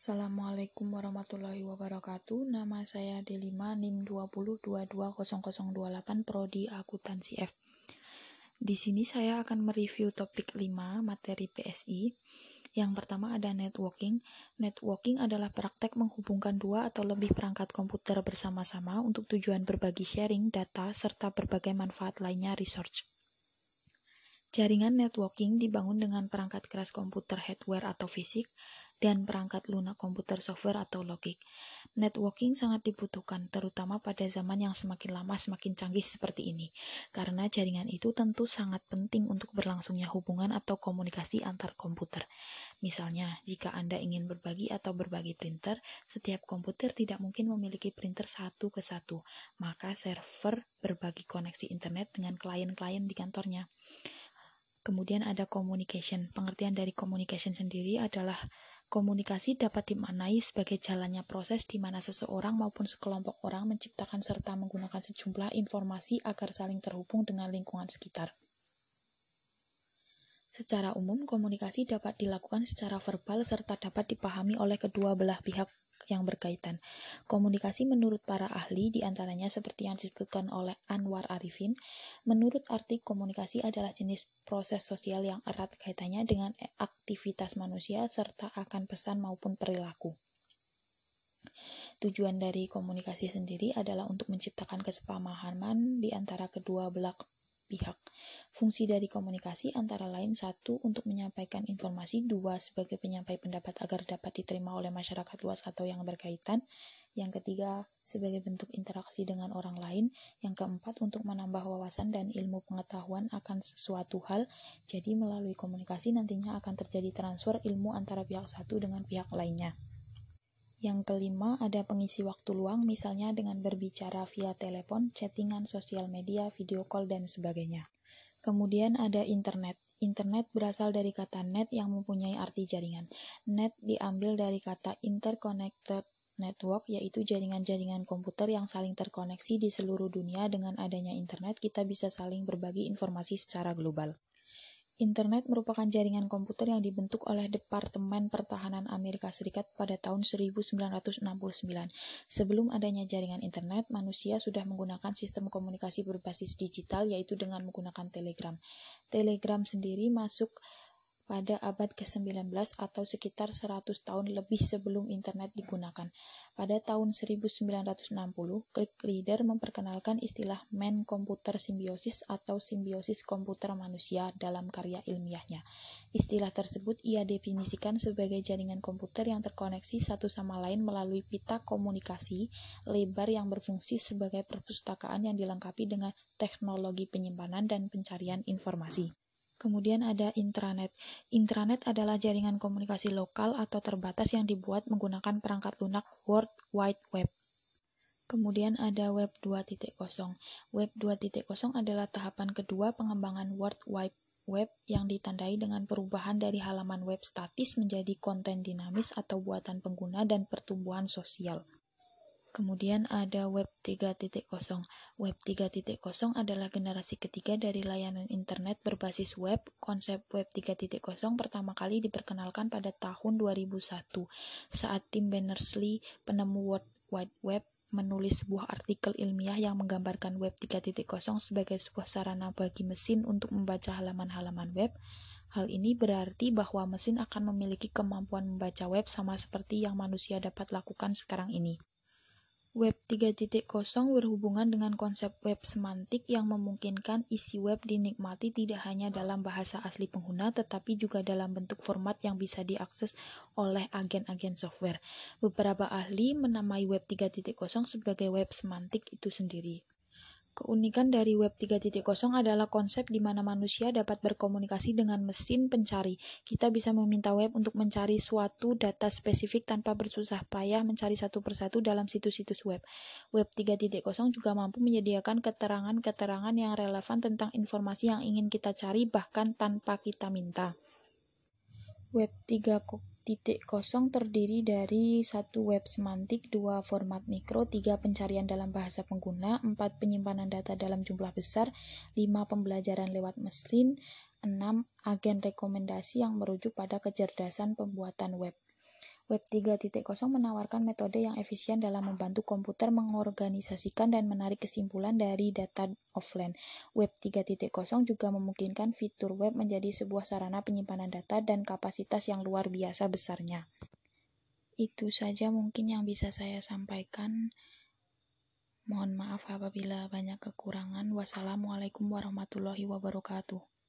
Assalamualaikum warahmatullahi wabarakatuh. Nama saya Delima NIM 20220028 Prodi Akuntansi F. Di sini saya akan mereview topik 5 materi PSI. Yang pertama ada networking. Networking adalah praktek menghubungkan dua atau lebih perangkat komputer bersama-sama untuk tujuan berbagi sharing data serta berbagai manfaat lainnya research. Jaringan networking dibangun dengan perangkat keras komputer hardware atau fisik, dan perangkat lunak komputer software atau logik. Networking sangat dibutuhkan, terutama pada zaman yang semakin lama semakin canggih seperti ini, karena jaringan itu tentu sangat penting untuk berlangsungnya hubungan atau komunikasi antar komputer. Misalnya, jika Anda ingin berbagi atau berbagi printer, setiap komputer tidak mungkin memiliki printer satu ke satu, maka server berbagi koneksi internet dengan klien-klien di kantornya. Kemudian ada communication. Pengertian dari communication sendiri adalah Komunikasi dapat dimaknai sebagai jalannya proses di mana seseorang maupun sekelompok orang menciptakan serta menggunakan sejumlah informasi agar saling terhubung dengan lingkungan sekitar. Secara umum, komunikasi dapat dilakukan secara verbal serta dapat dipahami oleh kedua belah pihak yang berkaitan. Komunikasi menurut para ahli di antaranya seperti yang disebutkan oleh Anwar Arifin, menurut arti komunikasi adalah jenis proses sosial yang erat kaitannya dengan aktivitas manusia serta akan pesan maupun perilaku. Tujuan dari komunikasi sendiri adalah untuk menciptakan kesepamahaman di antara kedua belah pihak. Fungsi dari komunikasi antara lain satu untuk menyampaikan informasi, dua sebagai penyampai pendapat agar dapat diterima oleh masyarakat luas atau yang berkaitan, yang ketiga sebagai bentuk interaksi dengan orang lain, yang keempat untuk menambah wawasan dan ilmu pengetahuan akan sesuatu hal. Jadi melalui komunikasi nantinya akan terjadi transfer ilmu antara pihak satu dengan pihak lainnya. Yang kelima, ada pengisi waktu luang, misalnya dengan berbicara via telepon, chattingan, sosial media, video call, dan sebagainya. Kemudian ada internet. Internet berasal dari kata net yang mempunyai arti jaringan. Net diambil dari kata interconnected network, yaitu jaringan-jaringan komputer yang saling terkoneksi di seluruh dunia. Dengan adanya internet, kita bisa saling berbagi informasi secara global. Internet merupakan jaringan komputer yang dibentuk oleh Departemen Pertahanan Amerika Serikat pada tahun 1969. Sebelum adanya jaringan internet, manusia sudah menggunakan sistem komunikasi berbasis digital yaitu dengan menggunakan telegram. Telegram sendiri masuk pada abad ke-19 atau sekitar 100 tahun lebih sebelum internet digunakan. Pada tahun 1960, Click Reader memperkenalkan istilah man komputer simbiosis atau simbiosis komputer manusia dalam karya ilmiahnya. Istilah tersebut ia definisikan sebagai jaringan komputer yang terkoneksi satu sama lain melalui pita komunikasi lebar yang berfungsi sebagai perpustakaan yang dilengkapi dengan teknologi penyimpanan dan pencarian informasi. Kemudian ada intranet. Intranet adalah jaringan komunikasi lokal atau terbatas yang dibuat menggunakan perangkat lunak World Wide Web. Kemudian ada Web 2.0. Web 2.0 adalah tahapan kedua pengembangan World Wide Web yang ditandai dengan perubahan dari halaman web statis menjadi konten dinamis atau buatan pengguna dan pertumbuhan sosial. Kemudian ada Web 3.0. Web 3.0 adalah generasi ketiga dari layanan internet berbasis web. Konsep Web 3.0 pertama kali diperkenalkan pada tahun 2001 saat Tim Berners-Lee, penemu World Wide Web, menulis sebuah artikel ilmiah yang menggambarkan Web 3.0 sebagai sebuah sarana bagi mesin untuk membaca halaman-halaman web. Hal ini berarti bahwa mesin akan memiliki kemampuan membaca web sama seperti yang manusia dapat lakukan sekarang ini. Web 3.0 berhubungan dengan konsep web semantik yang memungkinkan isi web dinikmati tidak hanya dalam bahasa asli pengguna tetapi juga dalam bentuk format yang bisa diakses oleh agen-agen software. Beberapa ahli menamai Web 3.0 sebagai web semantik itu sendiri. Keunikan dari Web 3.0 adalah konsep di mana manusia dapat berkomunikasi dengan mesin pencari. Kita bisa meminta web untuk mencari suatu data spesifik tanpa bersusah payah mencari satu persatu dalam situs-situs web. Web 3.0 juga mampu menyediakan keterangan-keterangan yang relevan tentang informasi yang ingin kita cari bahkan tanpa kita minta. Web 3 titik kosong terdiri dari satu web semantik, dua format mikro, tiga pencarian dalam bahasa pengguna, empat penyimpanan data dalam jumlah besar, lima pembelajaran lewat mesin, enam agen rekomendasi yang merujuk pada kecerdasan pembuatan web. Web 3.0 menawarkan metode yang efisien dalam membantu komputer mengorganisasikan dan menarik kesimpulan dari data offline. Web 3.0 juga memungkinkan fitur web menjadi sebuah sarana penyimpanan data dan kapasitas yang luar biasa besarnya. Itu saja mungkin yang bisa saya sampaikan. Mohon maaf apabila banyak kekurangan. Wassalamualaikum warahmatullahi wabarakatuh.